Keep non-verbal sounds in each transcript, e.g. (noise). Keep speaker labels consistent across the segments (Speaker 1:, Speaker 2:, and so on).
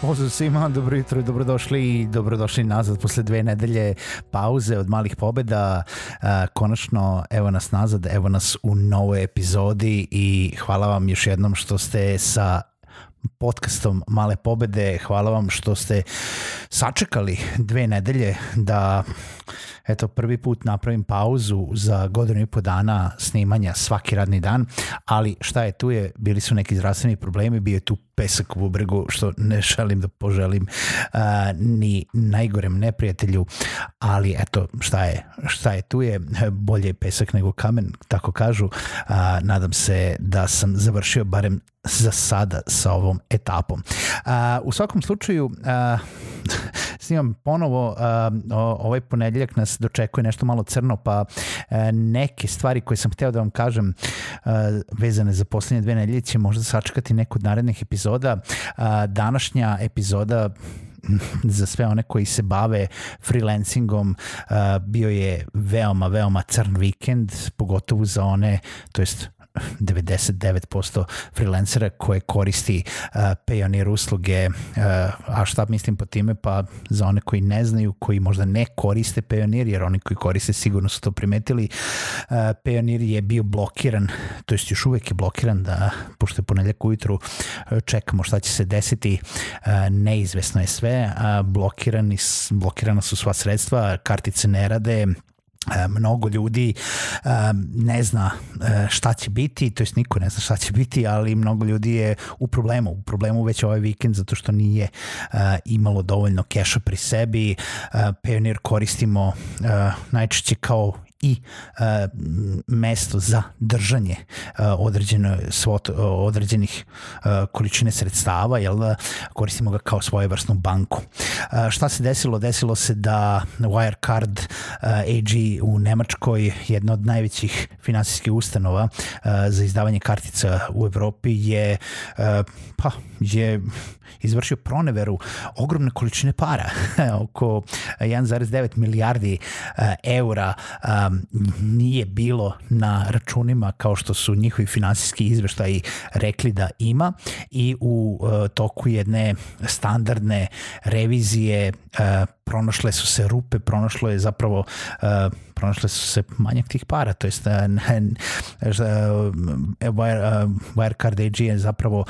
Speaker 1: Pozdrav svima, dobro jutro i dobrodošli i dobrodošli nazad posle dve nedelje pauze od malih pobeda. Konačno, evo nas nazad, evo nas u novoj epizodi i hvala vam još jednom što ste sa podcastom Male pobede. Hvala vam što ste sačekali dve nedelje da eto prvi put napravim pauzu za godinu i po dana snimanja svaki radni dan, ali šta je tu je, bili su neki zdravstveni problemi, bio je tu pesak u bubregu, što ne želim da poželim uh, ni najgorem neprijatelju, ali eto, šta je, šta je tu je, bolje je pesak nego kamen, tako kažu. Uh, nadam se da sam završio barem za sada sa ovom etapom. Uh, u svakom slučaju, uh, (laughs) snimam ponovo, uh, ovaj ponedeljak nas dočekuje nešto malo crno, pa uh, neke stvari koje sam hteo da vam kažem uh, vezane za poslednje dve nedelje će možda sačekati neku od narednih epizoda. Uh, današnja epizoda (laughs) za sve one koji se bave freelancingom bio je veoma, veoma crn vikend, pogotovo za one, to jest 99% freelancera koje koristi uh, Payoneer usluge, uh, a šta mislim po time? Pa za one koji ne znaju, koji možda ne koriste Payoneer, jer oni koji koriste sigurno su to primetili, uh, Payoneer je bio blokiran, to jest još uvek je blokiran, da, pošto je ponedljak ujutru čekamo šta će se desiti, uh, neizvesno je sve, uh, blokirani, blokirana su sva sredstva, kartice ne rade, mnogo ljudi e, ne zna e, šta će biti, to jest niko ne zna šta će biti, ali mnogo ljudi je u problemu, u problemu već ovaj vikend zato što nije imalo dovoljno keša pri sebi. Payoneer koristimo najčešće kao i uh, mesto za držanje uh, određene svot, uh, određenih uh, količine sredstava, jel da koristimo ga kao svojevrsnu banku. Uh, šta se desilo? Desilo se da Wirecard uh, AG u Nemačkoj, jedna od najvećih finansijskih ustanova uh, za izdavanje kartica u Evropi je uh, pa je izvršio proneveru ogromne količine para, (laughs) oko 1,9 milijardi uh, eura um, nije bilo na računima kao što su njihovi finansijski izveštaji rekli da ima i u uh, toku jedne standardne revizije uh, pronašle su se rupe, pronašlo je zapravo pronašle su se manjak tih para, to jest Wirecard AG je zapravo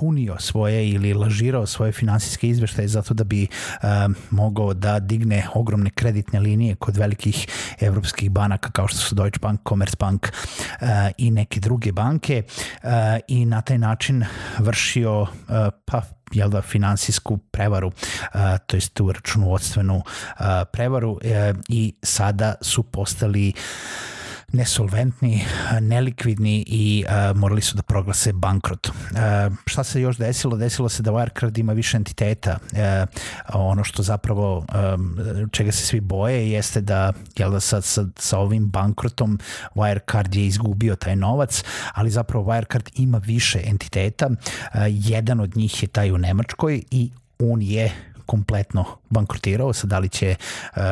Speaker 1: punio svoje ili lažirao svoje finansijske izveštaje zato da bi uh, mogao da digne ogromne kreditne linije kod velikih evropskih banaka kao što su Deutsche Bank, Commerzbank uh, i neke druge banke uh, i na taj način vršio uh, pa jel da, finansijsku prevaru, uh, to jest tu računovodstvenu prevaru uh, i sada su postali uh, nesolventni, nelikvidni i uh, morali su da proglase bankrot. Uh, šta se još desilo? Desilo se da Wirecard ima više entiteta. Uh, ono što zapravo um, čega se svi boje jeste da, jel da sad sa, sa ovim bankrotom Wirecard je izgubio taj novac, ali zapravo Wirecard ima više entiteta. Uh, jedan od njih je taj u Nemačkoj i on je kompletno bankrotirao, sad da li će uh,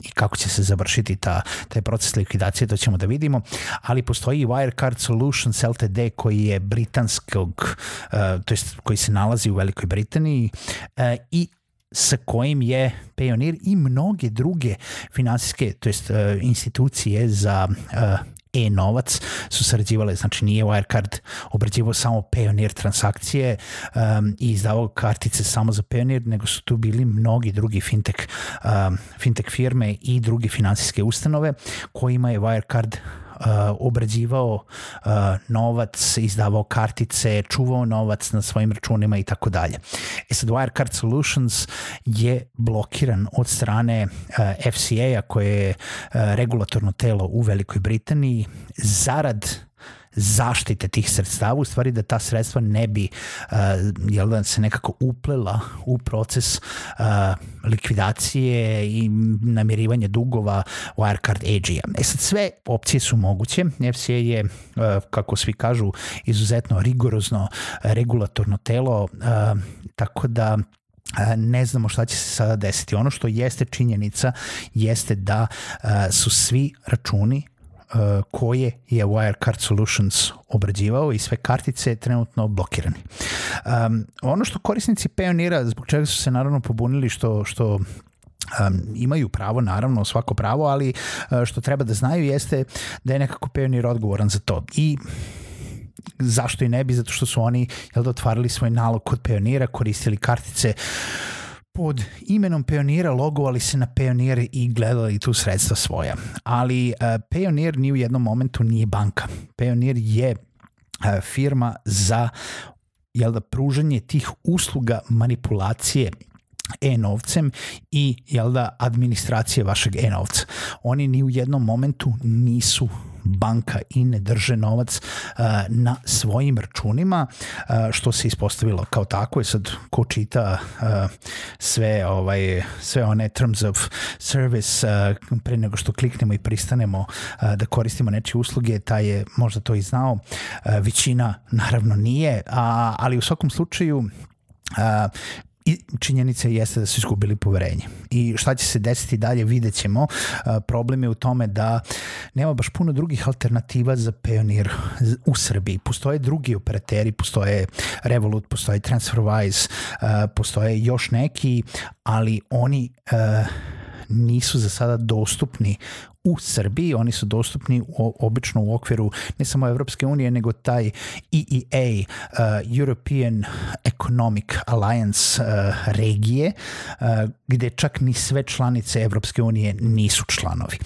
Speaker 1: i kako će se završiti ta, taj proces likvidacije, to ćemo da vidimo, ali postoji i Wirecard Solutions Ltd koji je britanskog, uh, to jest koji se nalazi u Velikoj Britaniji uh, i sa kojim je Payoneer i mnoge druge finansijske, to jest institucije za e-novac su sarađivale, znači nije Wirecard obrađivao samo Payoneer transakcije um, i izdavao kartice samo za Payoneer, nego su tu bili mnogi drugi fintech, um, fintech firme i druge finansijske ustanove kojima je Wirecard obrađivao uh, novac, izdavao kartice, čuvao novac na svojim računima i tako dalje. E sad Wirecard Solutions je blokiran od strane uh, FCA-a koje je regulatorno telo u Velikoj Britaniji zarad zaštite tih sredstava, u stvari da ta sredstva ne bi uh, jel da se nekako uplela u proces uh, likvidacije i namirivanja dugova Wirecard AG-a. E sad sve opcije su moguće. FCA je, uh, kako svi kažu, izuzetno rigorozno regulatorno telo, uh, tako da ne znamo šta će se sada desiti. Ono što jeste činjenica jeste da su svi računi koje je Wirecard Solutions obrađivao i sve kartice trenutno blokirani. Um, ono što korisnici Payoneera, zbog čega su se naravno pobunili što, što Um, imaju pravo, naravno, svako pravo, ali uh, što treba da znaju jeste da je nekako Payoneer odgovoran za to. I zašto i ne bi, zato što su oni jel da, otvarali svoj nalog kod Payoneera, koristili kartice uh, pod imenom Pionira logovali se na Pionir i gledali tu sredstva svoja. Ali uh, Pionir ni u jednom momentu nije banka. Pionir je uh, firma za jel da, pružanje tih usluga manipulacije e-novcem i jel da, administracije vašeg e-novca. Oni ni u jednom momentu nisu banka i ne drže novac uh, na svojim računima, uh, što se ispostavilo kao tako i sad ko čita uh, sve, ovaj, sve one terms of service pre nego što kliknemo i pristanemo da koristimo nečije usluge, taj je možda to i znao, većina naravno nije, a, ali u svakom slučaju uh, I činjenica jeste da su izgubili poverenje. I šta će se desiti dalje vidjet ćemo. Problem je u tome da nema baš puno drugih alternativa za Payoneer u Srbiji. Postoje drugi operateri, postoje Revolut, postoje TransferWise, postoje još neki, ali oni nisu za sada dostupni u Srbiji, oni su dostupni u, obično u okviru ne samo Evropske unije, nego taj EEA, uh, European Economic Alliance uh, regije, uh, gde čak ni sve članice Evropske unije nisu članovi.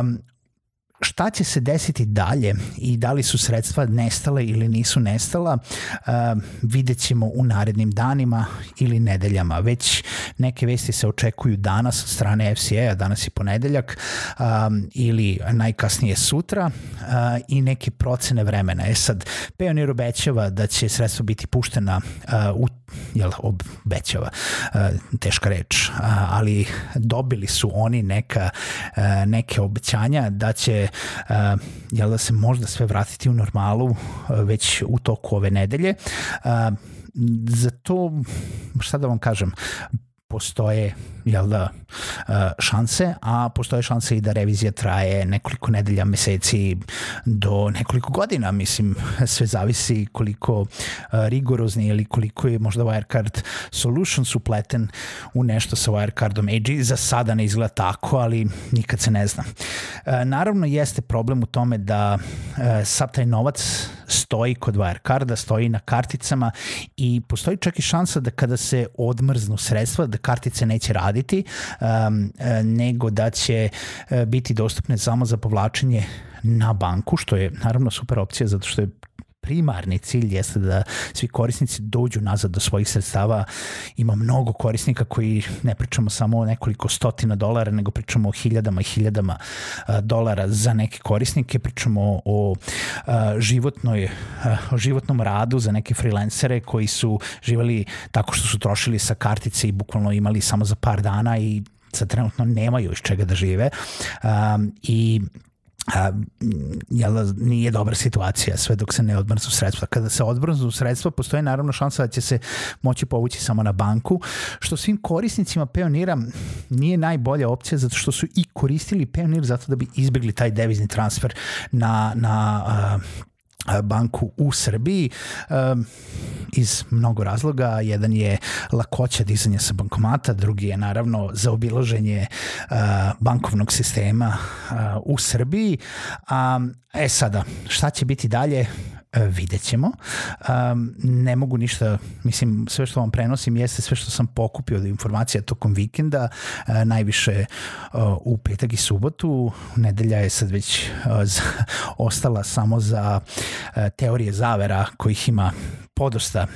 Speaker 1: Um, šta će se desiti dalje i da li su sredstva nestale ili nisu nestala, uh, vidjet ćemo u narednim danima ili nedeljama. Već neke vesti se očekuju danas od strane FCA, danas je ponedeljak um, ili najkasnije sutra uh, i neke procene vremena. E sad, Payoneer obećava da će sredstva biti puštena uh, u jel, obećava, uh, teška reč, ali dobili su oni neka, uh, neke obećanja da će uh, jel da se možda sve vratiti u normalu već u toku ove nedelje. Za to, šta da vam kažem, postoje jel da, šanse, a postoje šanse i da revizija traje nekoliko nedelja, meseci do nekoliko godina, mislim, sve zavisi koliko rigorozni ili koliko je možda Wirecard Solutions upleten u nešto sa Wirecardom AG. Za sada ne izgleda tako, ali nikad se ne zna. Naravno, jeste problem u tome da sav taj novac stoji kod Wirecarda, stoji na karticama i postoji čak i šansa da kada se odmrznu sredstva, da kartice neće raditi, um, nego da će e, biti dostupne samo za povlačenje na banku, što je naravno super opcija zato što je primarni cilj jeste da svi korisnici dođu nazad do svojih sredstava. Ima mnogo korisnika koji ne pričamo samo o nekoliko stotina dolara, nego pričamo o hiljadama i hiljadama dolara za neke korisnike, pričamo o životnoj, o životnom radu za neke freelancere koji su živali tako što su trošili sa kartice i bukvalno imali samo za par dana i sad trenutno nemaju iz čega da žive um, i a, jel, da, nije dobra situacija sve dok se ne odmrzu sredstva. Kada se odmrzu sredstva, postoje naravno šansa da će se moći povući samo na banku, što svim korisnicima Payoneera nije najbolja opcija zato što su i koristili Payoneer zato da bi izbjegli taj devizni transfer na, na a, banku u Srbiji iz mnogo razloga. Jedan je lakoća dizanja sa bankomata, drugi je naravno zaobilaženje bankovnog sistema u Srbiji. E sada, šta će biti dalje? Vidjet ćemo. Um, ne mogu ništa, mislim, sve što vam prenosim jeste sve što sam pokupio od informacija tokom vikenda, uh, najviše uh, u petak i subotu. Nedelja je sad već uh, za, ostala samo za uh, teorije zavera kojih ima podosta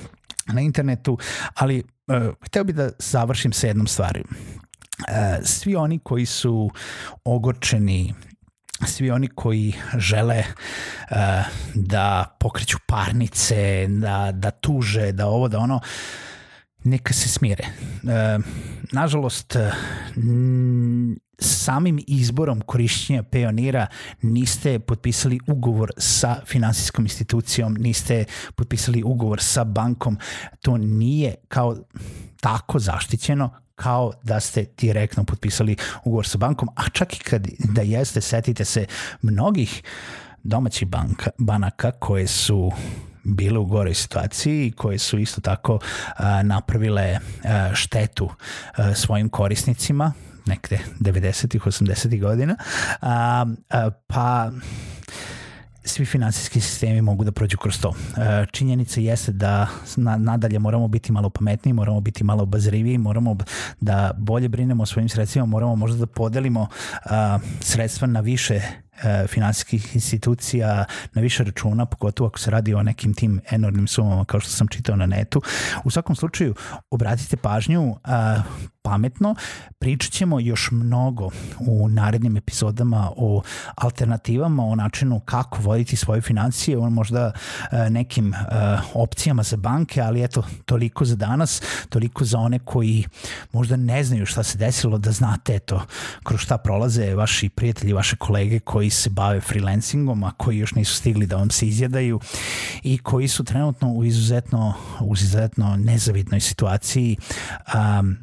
Speaker 1: na internetu, ali uh, hteo bih da završim sa jednom stvari. Uh, svi oni koji su ogorčeni svi oni koji žele uh, da pokreću parnice, da, da tuže, da ovo, da ono, neka se smire. Uh, nažalost, uh, samim izborom korišćenja peonira niste potpisali ugovor sa finansijskom institucijom, niste potpisali ugovor sa bankom, to nije kao tako zaštićeno kao da ste direktno potpisali ugovor sa bankom, a čak i kad da jeste, setite se mnogih domaćih banka, banaka koje su bile u goroj situaciji koje su isto tako a, napravile a, štetu a, svojim korisnicima nekde 90-ih, 80-ih godina a, a, pa svi finansijski sistemi mogu da prođu kroz to. E, činjenica jeste da nadalje moramo biti malo pametniji, moramo biti malo obazriviji, moramo da bolje brinemo o svojim sredstvima, moramo možda da podelimo sredstva na više finansijskih institucija na više računa, pogotovo ako se radi o nekim tim enormnim sumama kao što sam čitao na netu. U svakom slučaju, obratite pažnju a, pametno. Pričat ćemo još mnogo u narednim epizodama o alternativama, o načinu kako voditi svoje financije, o možda a, nekim opcijama za banke, ali eto, toliko za danas, toliko za one koji možda ne znaju šta se desilo, da znate eto, kroz šta prolaze vaši prijatelji, vaše kolege koji koji se bave freelancingom, a koji još nisu stigli da vam se izjedaju i koji su trenutno u izuzetno, u izuzetno nezavidnoj situaciji. Um,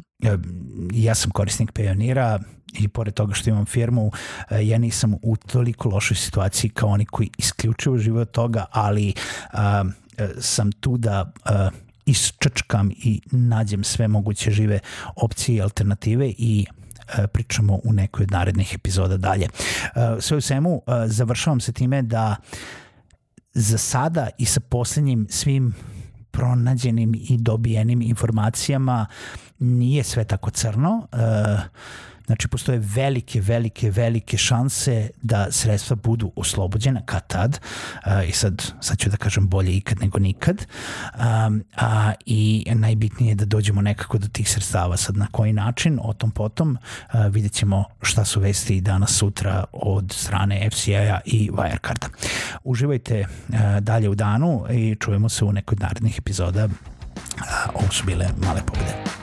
Speaker 1: ja sam korisnik Pionira i pored toga što imam firmu, ja nisam u toliko lošoj situaciji kao oni koji isključivo žive od toga, ali um, sam tu da uh, isčačkam i nađem sve moguće žive opcije i alternative i E, pričamo u nekoj od narednih epizoda dalje. E, sve u svemu, e, završavam se time da za sada i sa poslednjim svim pronađenim i dobijenim informacijama nije sve tako crno. Uh, Znači, postoje velike, velike, velike šanse da sredstva budu oslobođena kad tad, uh, i sad, sad ću da kažem bolje ikad nego nikad, um, a, i najbitnije je da dođemo nekako do tih sredstava. Sad na koji način, o tom potom, uh, vidjet ćemo šta su vesti danas sutra od strane FCA-a i Wirecarda. Uživajte uh, dalje u danu i čujemo se u nekoj narednih epizoda. Uh, ovo su bile male pobede.